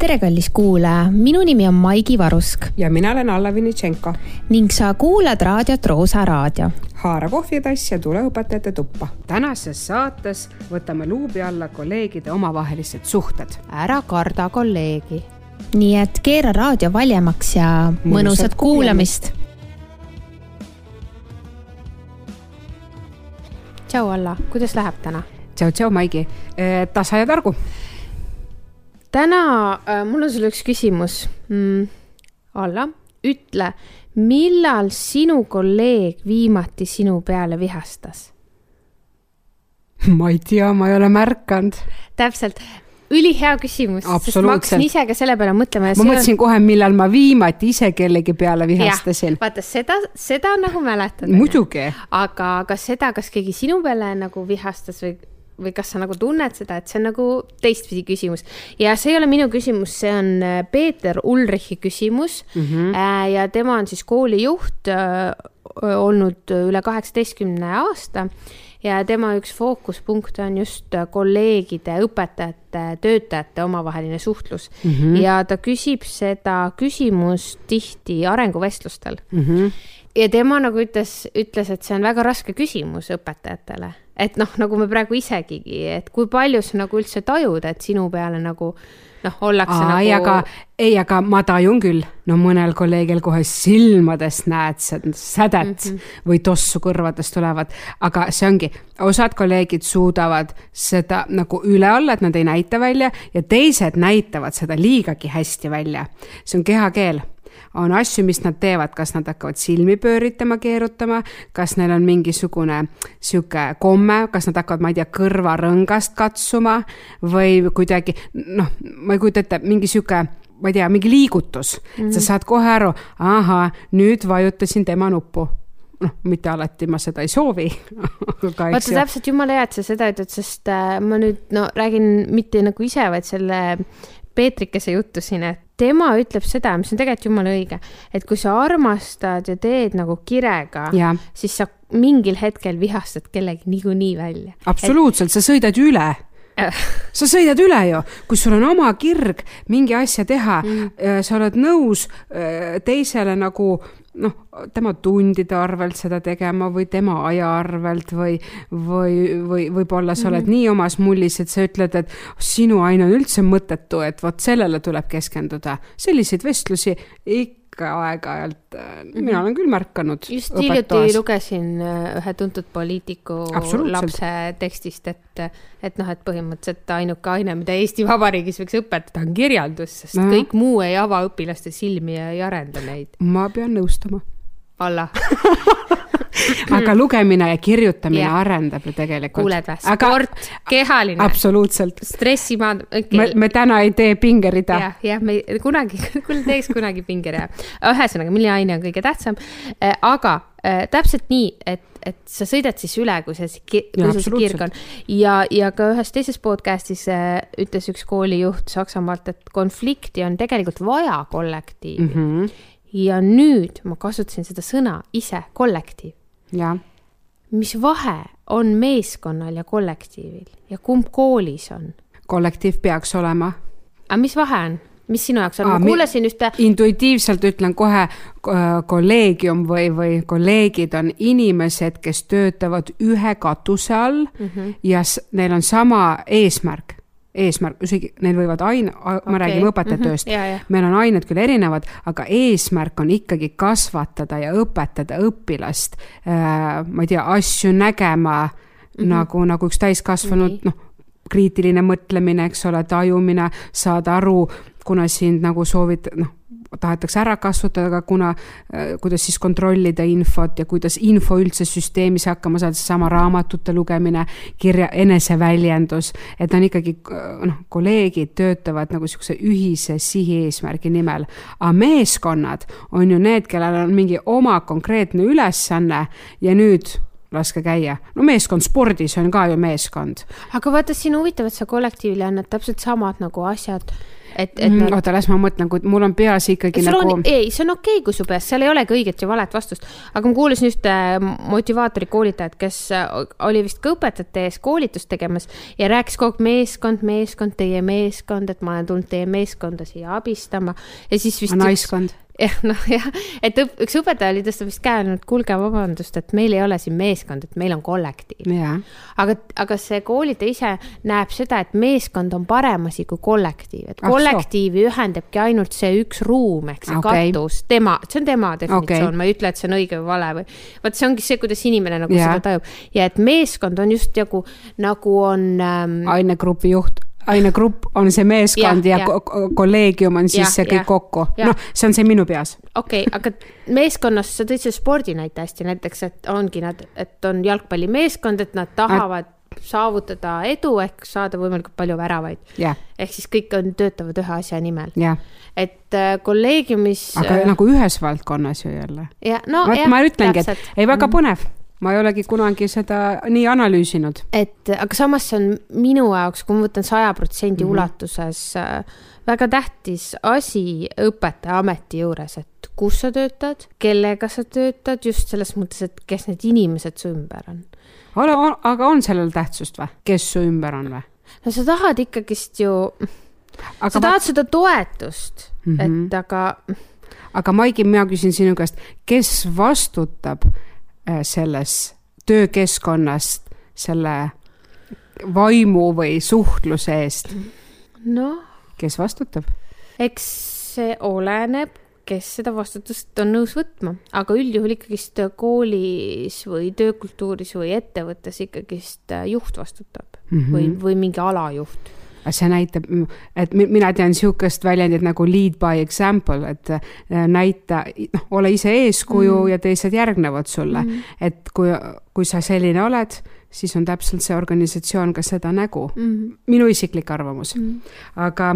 tere, kallis kuulaja, minu nimi on Maigi Varusk ja mina olen Alla Vinitšenko. ning sa kuulad raadiot Roosa Raadio. haara kohvitass ja tule õpetajate tuppa. tänases saates võtame luubi alla kolleegide omavahelised suhted. ära karda kolleegi. nii et keera raadio valjemaks ja mõnusat, mõnusat kuulamist. tšau, Alla, kuidas läheb täna? tšau, tšau, Maigi, tasa ja targu täna äh, mul on sulle üks küsimus mm,. Alla, ütle, millal sinu kolleeg viimati sinu peale vihastas? ma ei tea, ma ei ole märganud. täpselt, ülihea küsimus, sest ma hakkasin ise ka selle peale mõtlema. ma mõtlesin on... kohe, millal ma viimati ise kellegi peale vihastasin. vaata seda, seda nagu mäletan. muidugi. aga kas seda, kas keegi sinu peale nagu vihastas või või kas sa nagu tunned seda, et see on nagu teistpidi küsimus. ja see ei ole minu küsimus, see on äh, Peeter Ulrichi küsimus mm. -hmm. ja tema on siis koolijuht äh, olnud üle kaheksateistkümne aasta ja tema üks fookuspunkt on just kolleegide, õpetajate, töötajate omavaheline suhtlus mm. -hmm. ja ta küsib seda küsimust tihti arenguvestlustel mm. -hmm. Ja tema nagu ütles, ütles, et see on väga raske küsimus õpetajatele et noh, nagu me praegu isegi, et kui palju sa nagu üldse tajud, et sinu peale nagu noh, ollakse Aa, nagu. ei, aga, ei, aga ma tajun küll, no mõnel kolleegil kohe silmadest näed sädet mm -hmm. või tossu kõrvadest tulevad, aga see ongi, osad kolleegid suudavad seda nagu üle olla, et nad ei näita välja ja teised näitavad seda liigagi hästi välja. see on kehakeel on asju, mis nad teevad, kas nad hakkavad silmi pööritama, keerutama, kas neil on mingisugune sihuke komme, kas nad hakkavad, ma ei tea, kõrvarõngast katsuma või kuidagi noh, ma ei kujuta ette, mingi sihuke ma ei tea, mingi liigutus. Mm, -hmm. sa saad kohe aru, ahah, nüüd vajutasin tema nuppu. Noh, mitte alati ma seda ei soovi vaata täpselt jumala hea, et sa seda ütled, sest äh, ma nüüd no räägin mitte nagu ise, vaid selle Peetrikese juttu siin, et tema ütleb seda, mis on tegelikult jumala õige, et kui sa armastad ja teed nagu kirega, siis sa mingil hetkel vihastad kellegi niikuinii välja. absoluutselt et..., sa sõidad üle sa sõidad üle ju, kui sul on oma kirg mingi asja teha mm., äh, sa oled nõus äh, teisele nagu noh, tema tundide arvelt seda tegema või tema aja arvelt või, või, või võib-olla sa oled mm -hmm. nii omas mullis, et sa ütled, et sinu aine on üldse mõttetu, et vot sellele tuleb keskenduda. selliseid vestlusi ikka ikka aeg-ajalt mm, -hmm. mina olen küll märganud. just hiljuti lugesin äh, ühe tuntud poliitiku lapse tekstist, et, et noh, et põhimõtteliselt ainuke aine, mida Eesti Vabariigis võiks õpetada, on kirjandus, sest no. kõik muu ei ava õpilaste silmi ja ei arenda neid. ma pean nõustuma. Alla aga lugemine ja kirjutamine yeah. arendab ju tegelikult. kuuled või? sport, kehaline. absoluutselt. stressi maand- okay.. me, me täna ei tee pingerida ja,. jah, jah, me kunagi, küll teeks kunagi pingerida. ühesõnaga, milline aine on kõige tähtsam. Äh, aga äh, täpselt nii, et et sa sõidad siis üle, kui see, kui sul see kirg on. ja, ja ka ühes teises podcast'is äh, ütles üks koolijuht Saksamaalt, et konflikti on tegelikult vaja kollektiivi mm. -hmm. Ja nüüd ma kasutasin seda sõna ise, kollektiiv mis vahe on meeskonnal ja kollektiivil ja kumb koolis on? kollektiiv peaks olema. aga mis vahe on? mis sinu jaoks on, ma kuulasin ühte. intuitiivselt ütlen kohe, kolleegium või, või kolleegid on inimesed, kes töötavad ühe katuse all mm -hmm. ja neil on sama eesmärk eesmärk, isegi neil võivad aine, me okay. räägime õpetajate tööst mm, -hmm. meil on ained küll erinevad, aga eesmärk on ikkagi kasvatada ja õpetada õpilast äh,, ma ei tea, asju nägema mm -hmm. nagu, nagu üks täiskasvanud, noh, kriitiline mõtlemine, eks ole, tajumine, saada aru, kuna sind nagu soovid, noh tahetakse ära kasvatada, kuna, äh, kuidas siis kontrollida infot ja kuidas info üldse süsteemis hakkama saada, seesama raamatute lugemine, kirja, eneseväljendus, et on ikkagi äh, noh, kolleegid töötavad nagu niisuguse ühise sihieesmärgi nimel. aga meeskonnad on ju need, kellel on mingi oma konkreetne ülesanne ja nüüd laske käia. no meeskond spordis on ka ju meeskond. aga vaata, siin huvitav, et sa kollektiivile annad täpselt samad nagu asjad et, et mm, oota, las ma mõtlen, kui mul on peas ikkagi sul nagu ei, see on okei okay,, kui su peas, seal ei olegi õiget ja valet vastust. aga ma kuulasin ühte motivaatori koolitajat, kes äh, oli vist ka õpetajate ees koolitust tegemas ja rääkis kogu aeg meeskond, meeskond, teie meeskond, et ma olen tulnud teie meeskonda siia abistama ja siis vist üks, naiskond. Jah, noh jah, et õp, üks õpetaja oli tõstnud vist käe, et kuulge, vabandust, et meil ei ole siin meeskond, et meil on kollektiiv. aga, aga see koolitaja ise näeb seda, et meeskond on parem asi kui kollektiiv, et Ah kollektiivi ühendabki ainult see üks ruum ehk see okay. katus, tema, see on tema definitsioon okay., ma ei ütle, et see on õige või vale või. vot see ongi see, kuidas inimene nagu yeah. seda tajub ja et meeskond on just nagu, nagu on ähm,. ainegrupi juht, ainegrupp on see meeskond ja, ja ko- kolleegium on siis Jah, see kõik jah, kokku. noh, see on see minu peas. okei okay,, aga meeskonnas sa tõid selle spordi näite hästi, näiteks, et ongi nad, et on jalgpallimeeskond, et nad tahavad saavutada edu ehk saada võimalikult palju väravaid. ehk siis kõik on, töötavad ühe asja nimel. et äh, kolleegiumis. aga nagu ühes valdkonnas ju jälle. ja no vot jah, ma ütlengi, et ei, väga Mhm. põnev. Ma ei olegi kunagi seda nii analüüsinud. et aga samas see on minu jaoks, kui ma võtan saja protsendi Mhm. ulatuses äh, väga tähtis asi õpetaja ameti juures, et kus sa töötad, kellega sa töötad, just selles mõttes, et kes need inimesed su ümber on. ole, aga on sellel tähtsust või, kes su ümber on või? no sa tahad ikkagist ju, aga sa tahad seda toetust mm, Mhm. -hmm. et aga aga Maigi, mina küsin sinu käest, kes vastutab selles töökeskkonnas selle vaimu või suhtluse eest, noh, kes vastutab? eks see oleneb, kes seda vastutust on nõus võtma, aga üldjuhul ikkagist koolis või töökultuuris või ettevõttes ikkagist juht vastutab mm. -hmm. või, või mingi alajuht. See näitab, et mi- mina tean niisugust väljendit nagu lead by example, et äh, näita, noh, ole ise eeskuju mm. ja teised järgnevad sulle mm.. et kui, kui sa selline oled, siis on täpselt see organisatsioon ka seda nägu Mm minu isiklik arvamus mm.. aga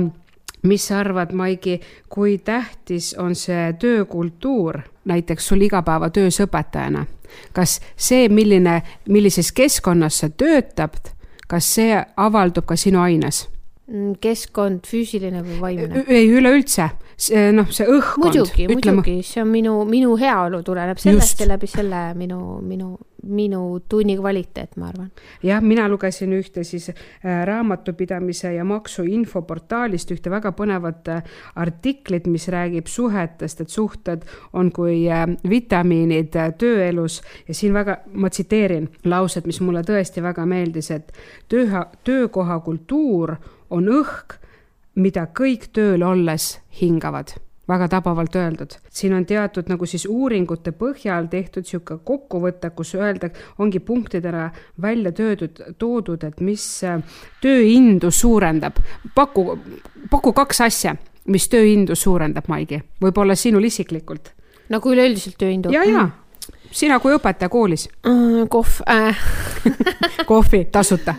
mis sa arvad, Maigi, kui tähtis on see töökultuur näiteks sul igapäevatöös õpetajana? kas see, milline, millises keskkonnas sa töötad, kas see avaldub ka sinu aines? Mm, keskkond, füüsiline või vaimne? ei, üleüldse, see noh, see õhkkond. muidugi, muidugi, see on minu, minu heaolu tuleneb sellest ja läbi selle minu, minu, minu tunni kvaliteet, ma arvan. jah, mina lugesin ühte siis äh, raamatupidamise ja maksu infoportaalist ühte väga põnevat äh, artiklit, mis räägib suhetest, et suhted on kui vitamiinid tööelus ja siin väga, ma tsiteerin lauset, mis mulle tõesti väga meeldis, et töö, töökoha kultuur on õhk, mida kõik tööl olles hingavad väga tabavalt öeldud. siin on teatud nagu siis uuringute põhjal tehtud niisugune kokkuvõte, kus öelda, ongi punktidena välja töödud, toodud, et mis äh, tööindu suurendab. paku, paku kaks asja, mis tööindu suurendab, Maigi, võib-olla sinul isiklikult. nagu üleüldiselt tööindu. ja, ja sina kui õpetaja koolis, mm,. kohv äh, kohvi tasuta.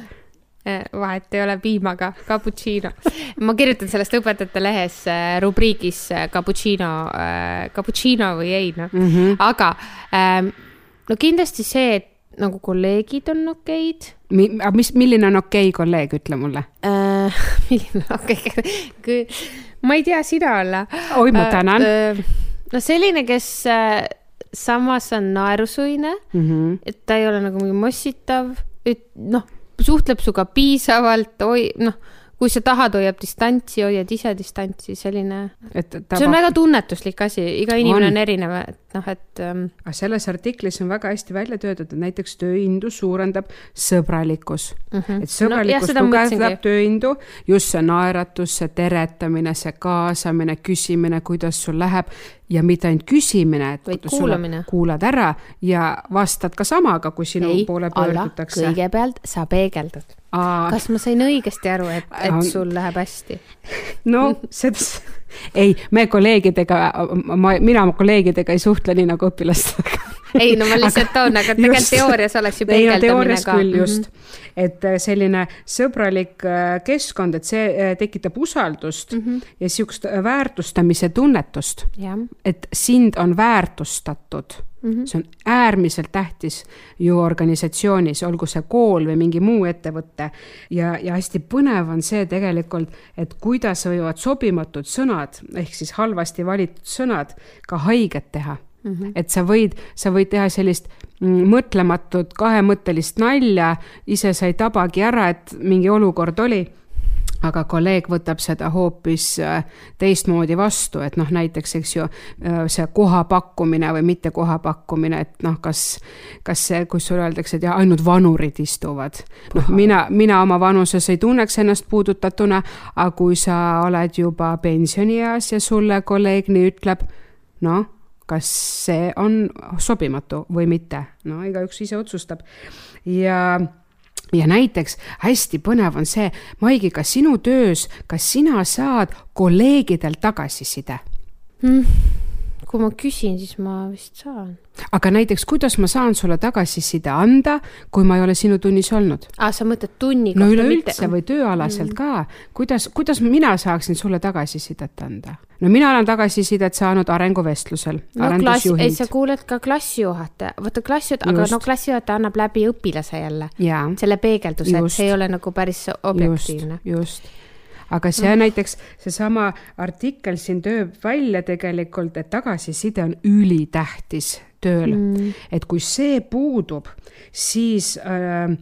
Vahet ei ole piimaga, cappuccino. ma kirjutan sellest õpetajate lehes äh, rubriigis äh, cappuccino äh,, cappuccino või ei, noh Mm -hmm. aga ähm, no kindlasti see, et nagu kolleegid on okeid aga mis, milline on okei okay kolleeg, ütle mulle. äh,. milline, okei, ma ei tea, sina olla. oi, ma tänan. no selline, kes äh, samas on naerusuine, Mm -hmm. et ta ei ole nagu mingi mossitav, et noh, suhtleb sinuga piisavalt, oi, noh, kui sa tahad, hoiab distantsi, hoiad ise distantsi, selline, see on väga tunnetuslik asi, iga inimene On. on, erinev, et noh, et ähm, aga selles artiklis on väga hästi välja töötatud, näiteks tööindu suurendab sõbralikkus mm. -hmm. et sõbralikkus ma tugevdab tööindu, just see naeratus, see teretamine, see kaasamine, küsimine, kuidas sul läheb ja mitte ainult küsimine, et Vaid kuulamine. kuulad ära ja vastad ka samaga, kui sinu ei, poole pöördutakse. kõigepealt sa peegeldad. Kas ma sain õigesti aru, et, et sul läheb hästi? no seda, ei, me kolleegidega, ma, mina oma kolleegidega ei suhtle nii nagu õpilastega ei, no ma lihtsalt toon, aga tegelikult teoorias oleks ju peegeldamine teoorias ka. Mhm. küll just, et äh, selline sõbralik äh, keskkond, et see äh, tekitab usaldust mm Mhm. -hmm. ja äh, väärtustamise tunnetust, et sind on väärtustatud mm. -hmm. see on äärmiselt tähtis ju organisatsioonis, olgu see kool või mingi muu ettevõte. ja, ja hästi põnev on see tegelikult, et kuidas võivad sobimatud sõnad ehk siis halvasti valitud sõnad ka haiget teha Mm -hmm. et sa võid, sa võid teha sellist mm, mõtlematut kahemõttelist nalja, ise sa ei tabagi ära, et mingi olukord oli aga kolleeg võtab seda hoopis äh, teistmoodi vastu, et noh, näiteks eks ju äh, see koha pakkumine või mitte koha pakkumine, et noh, kas, kas see, kus sulle öeldakse, et jah, ainult vanurid istuvad. noh, mina, mina oma vanuses ei tunneks ennast puudutatuna, aga kui sa oled juba pensionieas ja sulle kolleeg nii ütleb, noh, kas see on sobimatu või mitte, no igaüks ise otsustab. Ja ja näiteks hästi põnev on see, Maigi, kas sinu töös, kas sina saad kolleegidelt tagasiside mm.? Kui ma küsin, siis ma vist saan. aga näiteks, kuidas ma saan sulle tagasiside anda, kui ma ei ole sinu tunnis olnud? aa, sa mõtled tunni kohta? no üleüldse või tööalaselt mm. ka. kuidas, kuidas mina saaksin sulle tagasisidet anda? no mina olen tagasisidet saanud arenguvestlusel. no ei sa kuuled ka klassijuhataja, vaata klassijuhataja, aga no klassijuhataja annab läbi õpilase jälle. selle peegelduse, et see ei ole nagu päris objektiivne. just, just aga see mm. näiteks, seesama artikkel siin tööb välja tegelikult, et tagasiside on ülitähtis tööl mm.. et kui see puudub, siis äh,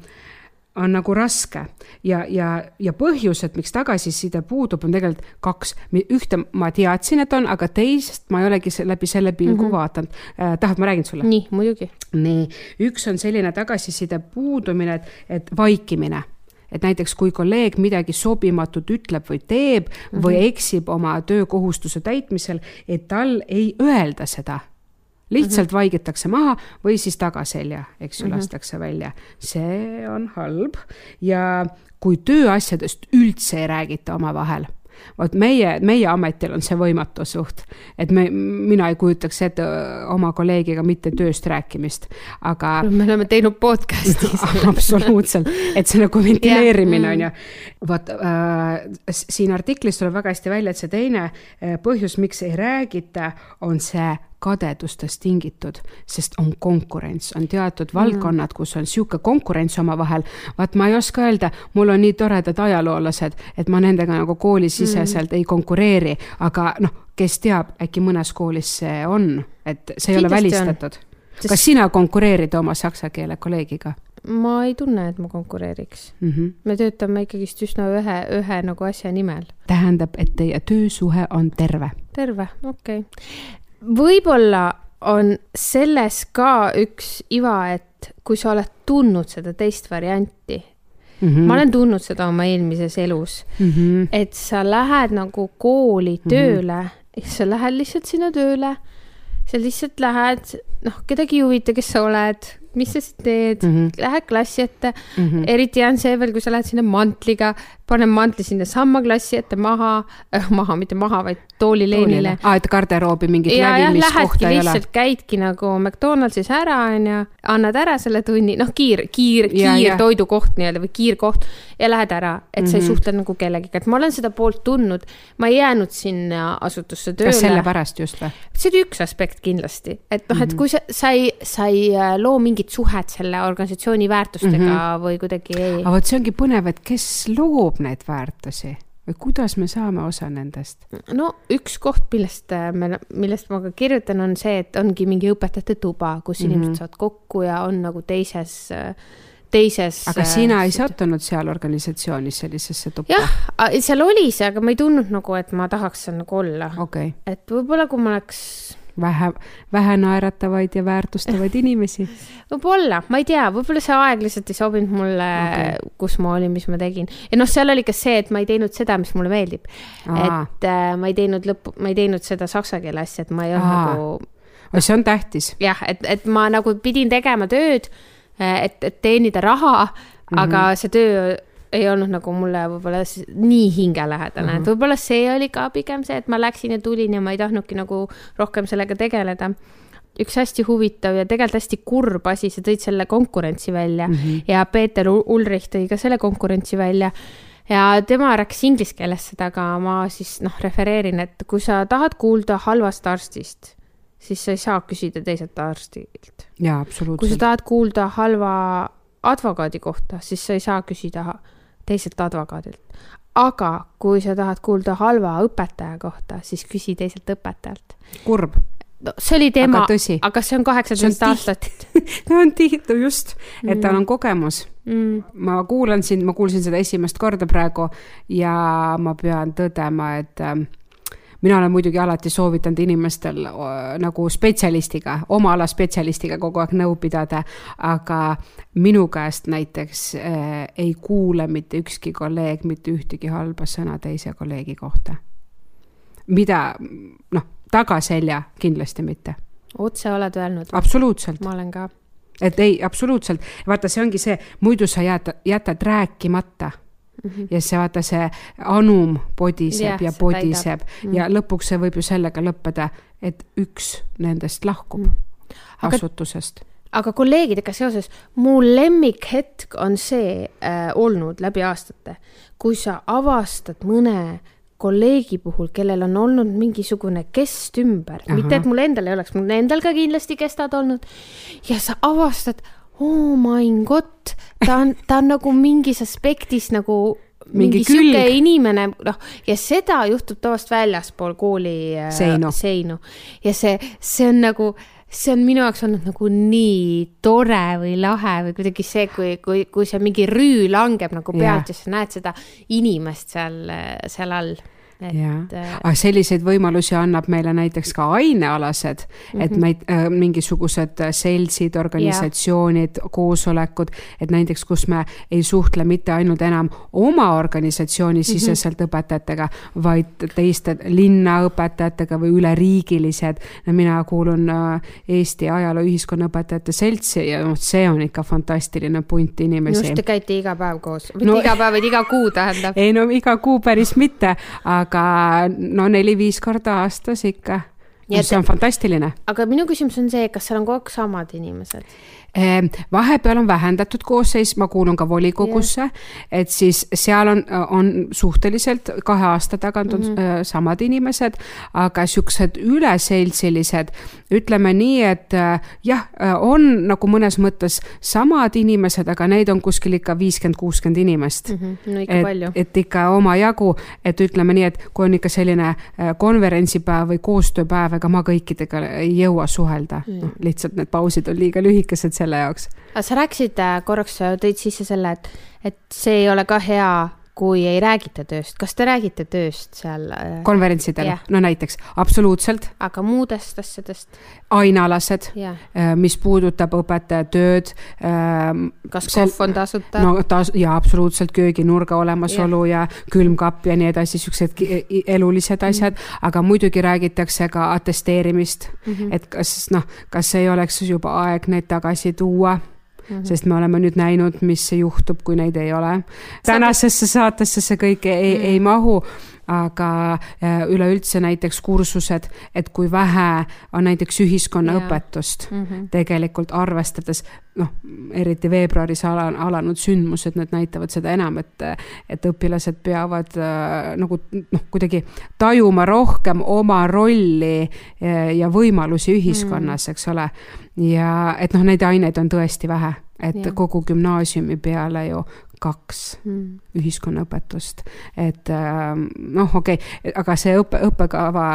on nagu raske ja, ja, ja põhjused, miks tagasiside puudub, on tegelikult kaks. ühte ma teadsin, et on, aga teist ma ei olegi läbi selle pilgu mm -hmm. vaadanud äh,. tahad, ma räägin sulle? nii, muidugi. nii, üks on selline tagasiside puudumine, et, et vaikimine et näiteks kui kolleeg midagi sobimatut ütleb või teeb mm -hmm. või eksib oma töökohustuse täitmisel, et tal ei öelda seda lihtsalt mm -hmm. vaigitakse maha või siis tagaselja, eks ju mm, -hmm. lastakse välja. see on halb ja kui tööasjadest üldse ei räägita omavahel vot meie, meie ametil on see võimatu suht, et me, mina ei kujutaks ette oma kolleegiga mitte tööst rääkimist, aga no,. me oleme teinud podcast'i absoluutselt, et see nagu ventileerimine on ju. vot äh, siin artiklis tuleb väga hästi välja, et see teine põhjus, miks ei räägita, on see kadedustest tingitud, sest on konkurents, on teatud mm. valdkonnad, kus on sihuke konkurents omavahel. vaat ma ei oska öelda, mul on nii toredad ajaloolased, et ma nendega nagu koolisiseselt mm. ei konkureeri, aga noh, kes teab, äkki mõnes koolis see on, et see ei Kindlasti ole välistatud. Sest... kas sina konkureerid oma saksa keele kolleegiga? ma ei tunne, et ma konkureeriks mm. -hmm. me töötame ikkagist üsna ühe, ühe nagu asja nimel. tähendab, et teie töösuhe on terve? terve, okei okay võib-olla on selles ka üks iva, et kui sa oled tundnud seda teist varianti mm, -hmm. ma olen tundnud seda oma eelmises elus mm, -hmm. et sa lähed nagu kooli mhm. tööle mm, -hmm. sa lähed lihtsalt sinna tööle, sa lihtsalt lähed, noh, kedagi ei huvita, kes sa oled mis sa siis teed mm, -hmm. lähed klassi ette mm, -hmm. eriti on see veel, kui sa lähed sinna mantliga, paned mantli sinnasamma klassi ette maha äh,, maha, mitte maha, vaid toolileenile. aa, et garderoobi mingit lävimiskohta ei ole? lihtsalt käidki nagu McDonaldsis ära, onju, annad ära selle tunni, noh, kiir, kiir, kiirtoidukoht nii-öelda või kiirkoht ja lähed ära, et mm -hmm. sa ei mhm. suhtle nagu kellegiga, et ma olen seda poolt tundnud. ma ei jäänud sinna asutusse tööle. kas sellepärast just või? see oli üks aspekt kindlasti, et noh, et mhm. kui sa, sa ei, sa ei äh, loo mingit suhet selle organisatsiooni väärtustega mm -hmm. või kuidagi ei. aga vot see ongi põnev, et kes loob neid väärtusi või kuidas me saame osa nendest? no üks koht, millest äh, me, millest ma ka kirjutan, on see, et ongi mingi õpetajate tuba, kus mm -hmm. inimesed saavad kokku ja on nagu teises äh, teises. aga sina ei sattunud seal organisatsioonis sellisesse tuppa? jah, seal oli see, aga ma ei tundnud nagu, et ma tahaks seal nagu olla okay.. et võib-olla, kui ma oleks vähe, vähe naeratavaid ja väärtustavaid inimesi. võib-olla, ma ei tea, võib-olla see aeg lihtsalt ei sobinud mulle okay., kus ma olin, mis ma tegin. ja noh, seal oli ka see, et ma ei teinud seda, mis mulle meeldib. et äh, ma ei teinud lõppu, ma ei teinud seda saksa keele asja, et ma ei olnud nagu. see on tähtis. jah, et, et ma nagu pidin tegema tööd Äh, et, et teenida raha mm, -hmm. aga see töö ei olnud nagu mulle võib-olla nii hingelähedane mm, -hmm. et mhm. võib-olla see oli ka pigem see, et ma läksin ja tulin ja ma ei tahtnudki nagu rohkem sellega tegeleda. üks hästi huvitav ja tegelikult hästi kurb asi, sa tõid selle konkurentsi välja mm -hmm. ja Peeter Ulrich tõi ka selle konkurentsi välja ja tema rääkis inglise keeles seda, aga ma siis noh, refereerin, et kui sa tahad kuulda halvast arstist siis sa ei saa küsida teiselt arstilt. jaa, kui sa absoluutselt. tahad kuulda halva advokaadi kohta, siis sa ei saa küsida teiselt advokaadilt. aga kui sa tahad kuulda halva õpetaja kohta, siis küsi teiselt õpetajalt. kurb. no see oli tema Aga, see on kaheksateist aastat. ta on tihti just, et tal on kogemus Mm. ma kuulan sind, ma kuulsin seda esimest korda praegu ja ma pean tõdema, et ähm, mina olen muidugi alati soovitanud inimestel äh, nagu spetsialistiga, oma ala spetsialistiga kogu aeg nõu pidada, aga minu käest näiteks äh, ei kuule mitte ükski kolleeg mitte ühtegi halba sõna teise kolleegi kohta. mida, noh, tagaselja kindlasti mitte, otse oled öelnud? absoluutselt. ma olen ka. et ei, absoluutselt, vaata, see ongi see, muidu sa jääd, jätad rääkimata mm. -hmm. ja see, vaata see anum podiseb Jah, ja podiseb mm. ja lõpuks see võib ju sellega lõppeda, et üks nendest lahkub mm. Aga- asutusest. aga kolleegidega seoses, mu lemmikhetk on see äh, olnud läbi aastate, kui sa avastad mõne kolleegi puhul, kellel on olnud mingisugune kest ümber, mitte et mul endal ei oleks, mul endal ka kindlasti kestad olnud. ja sa avastad, oh my god, ta on, ta on nagu mingis aspektis nagu Mingi mingi sihuke inimene, noh, ja seda juhtub tavaliselt väljaspool kooli äh, Seinu. seinu ja see, see on nagu, see on minu jaoks olnud nagu nii tore või lahe või kuidagi see, kui, kui, kui see mingi rüü langeb nagu pealt ja, ja sa näed seda inimest seal, seal all. Et äh,, aga selliseid võimalusi annab meile näiteks ka ainealased mm, -hmm. et meid äh, mingisugused seltsid, organisatsioonid, koosolekud, et näiteks, kus me ei suhtle mitte ainult enam oma organisatsiooni siseselt mm -hmm. õpetajatega, vaid teiste linnaõpetajatega või üleriigilised. no mina kuulun äh, Eesti Ajaloo Ühiskonnaõpetajate Seltsi ja noh, see on ikka fantastiline punt inimesi arust te käite iga päev koos, mitte no, iga päev, vaid iga kuu tähendab. ei no iga kuu päris mitte, aga no neli-viis korda aastas ikka. See on fantastiline. aga minu küsimus on see, kas seal on kogu aeg samad inimesed? Vahepeal on vähendatud koosseis, ma kuulun ka volikogusse, et siis seal on, on suhteliselt kahe aasta tagant on mm -hmm. samad inimesed, aga siuksed üleseltsilised, ütleme nii, et äh, jah, on nagu mõnes mõttes samad inimesed, aga neid on kuskil ikka viiskümmend, kuuskümmend inimest mm. Mhm, no ikka et palju,. et ikka omajagu, et ütleme nii, et kui on ikka selline äh, konverentsipäev või koostööpäev, ega ma kõikidega ei jõua suhelda mm., noh lihtsalt need pausid on liiga lühikesed selle jaoks. sa rääkisid äh, korraks, tõid sisse selle, et, et see ei ole ka hea, kui ei räägita tööst. kas te räägite tööst seal, konverentsidel Jah. no näiteks absoluutselt aga muudest asjadest? ainealased, jah, mis puudutab õpetaja tööd. kas kohv on tasuta no.? no ta ja absoluutselt kööginurga olemasolu ja, ja külmkapp ja nii edasi, siuksed i- elulised asjad mm, -hmm. aga muidugi räägitakse ka atesteerimist mm, -hmm. et kas noh, kas ei oleks juba aeg neid tagasi tuua Mm -hmm. sest me oleme nüüd näinud, mis juhtub, kui neid ei ole. tänasesse saatesse see kõik ei mm, -hmm. ei mahu, aga äh, üleüldse näiteks kursused, et kui vähe on näiteks ühiskonnaõpetust mm -hmm. tegelikult arvestades noh, eriti veebruaris ala, alanud sündmused, need näitavad seda enam, et, et õpilased peavad äh, nagu noh, kuidagi tajuma rohkem oma rolli ja, ja võimalusi ühiskonnas mm., eks ole. ja et noh, neid aineid on tõesti vähe, et ja. kogu gümnaasiumi peale ju kaks Mm. ühiskonnaõpetust, et äh, noh, okei okay,, aga see õppe, õppekava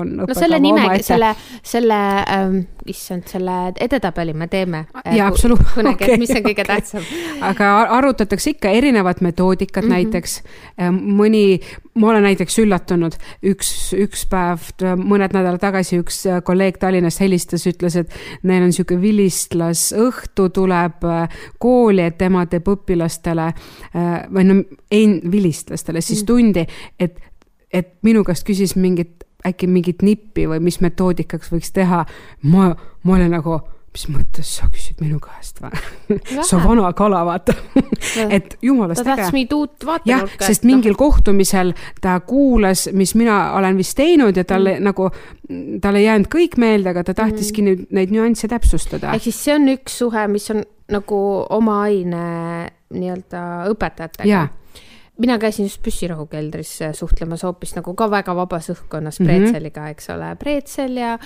on no selle õppekava nimega, omaette. selle, selle ähm,, issand, selle edetabeli me teeme. Jaa, absoluut- kunagi, okei, et mis on kõige okei. tähtsam. aga ar- arutatakse ikka erinevat metoodikat mm -hmm. näiteks. mõni, ma olen näiteks üllatunud, üks, üks päev, mõned nädalad tagasi üks äh, kolleeg Tallinnast helistas, ütles, et neil on niisugune vilistlasõhtu tuleb äh, kooli, et tema teeb õpilastele äh, või no ei vilistlastele siis Mhm. tundi, et, et minu käest küsis mingit, äkki mingit nippi või mis metoodikaks võiks teha. ma, ma olin nagu mis mõttes sa küsid minu käest või? sa vana kala, vaata. et jumalast ta tahtis mingit uut vaatenurka. noh. sest mingil kohtumisel ta kuulas, mis mina olen vist teinud ja talle mm. nagu, talle ei jäänud kõik meelde, aga ta tahtiski mm. nüüd neid nüansse täpsustada ehk. siis see on üks suhe, mis on nagu oma aine nii-öelda õpetajatega mina käisin just püssirohukeldris äh, suhtlemas hoopis nagu ka väga vabas õhkkonnas Mhm. preetseliga, eks ole, preetsel ja,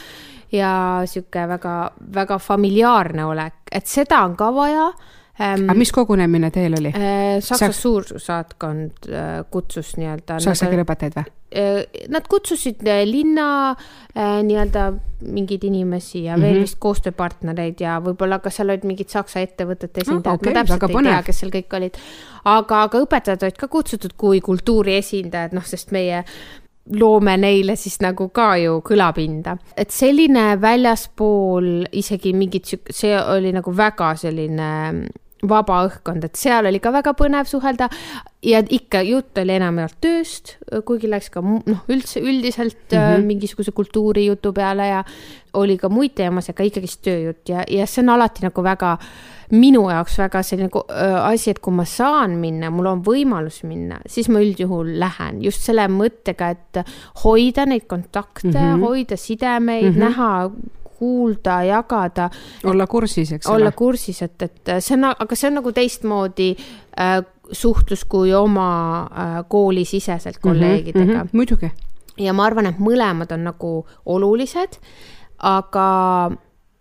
ja sihuke väga, väga familiaarne olek, et seda on ka vaja ähm, aga mis kogunemine teil oli? äh, Saksa Saks- suursaatkond äh, kutsus nii-öelda. saksa keele õpetajaid või? Äh, Nad kutsusid äh, linna äh, nii-öelda mingeid inimesi ja veel Mhm. vist koostööpartnereid ja võib-olla ka seal olid mingid Saksa ettevõtete esindajad okei, ma täpselt ei tea, põnev. kes seal kõik olid. aga, aga õpetajad olid ka kutsutud kui kultuuri esindajad, noh, sest meie loome neile siis nagu ka ju kõlapinda, et selline väljaspool isegi mingit see oli nagu väga selline vaba õhkkond, et seal oli ka väga põnev suhelda ja ikka jutt oli enamjaolt tööst, kuigi läks ka noh, üldse üldiselt mm. -hmm. mingisuguse kultuurijutu peale ja oli ka muid teemasid, aga ikkagist tööjutt ja, ja see on alati nagu väga minu jaoks väga selline öö, asi, et kui ma saan minna, mul on võimalus minna, siis ma üldjuhul lähen just selle mõttega, et hoida neid kontakte mm. -hmm. hoida sidemeid mm. -hmm. näha, kuulda, jagada olla kursis, eks olla ole. kursis, et, et see on, aga see on nagu teistmoodi äh, suhtlus kui oma äh, koolisiseselt kolleegidega mm. -hmm. muidugi. ja ma arvan, et mõlemad on nagu olulised, aga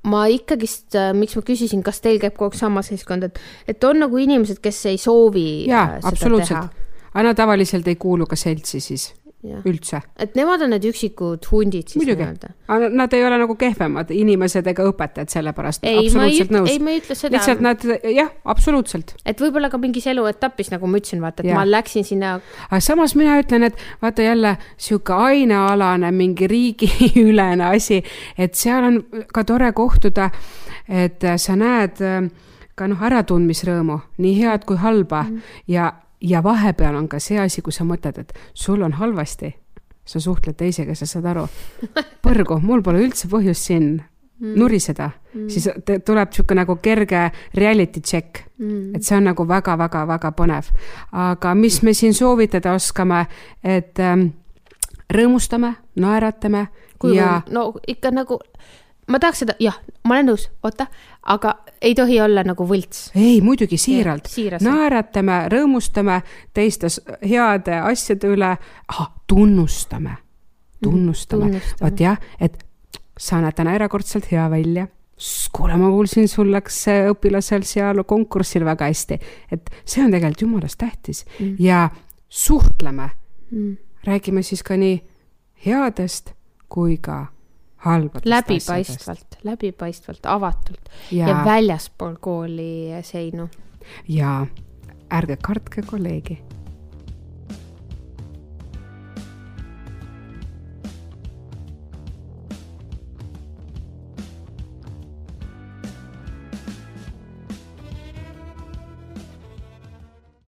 ma ikkagist, miks ma küsisin, kas teil käib kogu aeg sama seltskond, et, et on nagu inimesed, kes ei soovi jaa äh,, absoluutselt aga nad tavaliselt ei kuulu ka seltsi siis Jah. üldse et nemad on need üksikud hundid siis nii-öelda., aga nad ei ole nagu kehvemad inimesed ega õpetajad sellepärast, ei, ma ei nõus ei, ma ei ütle seda lihtsalt nad, jah, absoluutselt. et võib-olla ka mingis eluetapis, nagu ma ütlesin, vaata, et Jah. ma läksin sinna aga samas mina ütlen, et vaata jälle sihuke ainealane mingi riigiülene asi, et seal on ka tore kohtuda, et sa näed äh, ka noh, äratundmisrõõmu, nii head kui halba mm. ja, ja vahepeal on ka see asi, kui sa mõtled, et sul on halvasti, sa suhtled teisega, sa saad aru, põrgu, mul pole üldse põhjust siin mm. nuriseda mm., siis tuleb sihuke nagu kerge reality check mm. et see on nagu väga-väga-väga põnev. aga mis me siin soovitada oskame, et ähm, rõõmustame, naeratame kui ja... no ikka nagu, ma tahaks seda, jah, ma olen nõus, oota, aga ei tohi olla nagu võlts. ei, muidugi siiralt, naeratame, rõõmustame teiste heade asjade üle, tunnustame, tunnustame, tunnustame. vot jah, et sa näed täna erakordselt hea välja kuule, ma kuulsin, sul läks see õpilasel seal konkursil väga hästi, et see on tegelikult jumalast tähtis mm. ja suhtleme mm.. räägime siis ka nii headest kui ka halbadest läbipaistvalt, läbipaistvalt, avatult ja, ja, ja väljaspool kooli seinu. ja ärge kartke kolleegi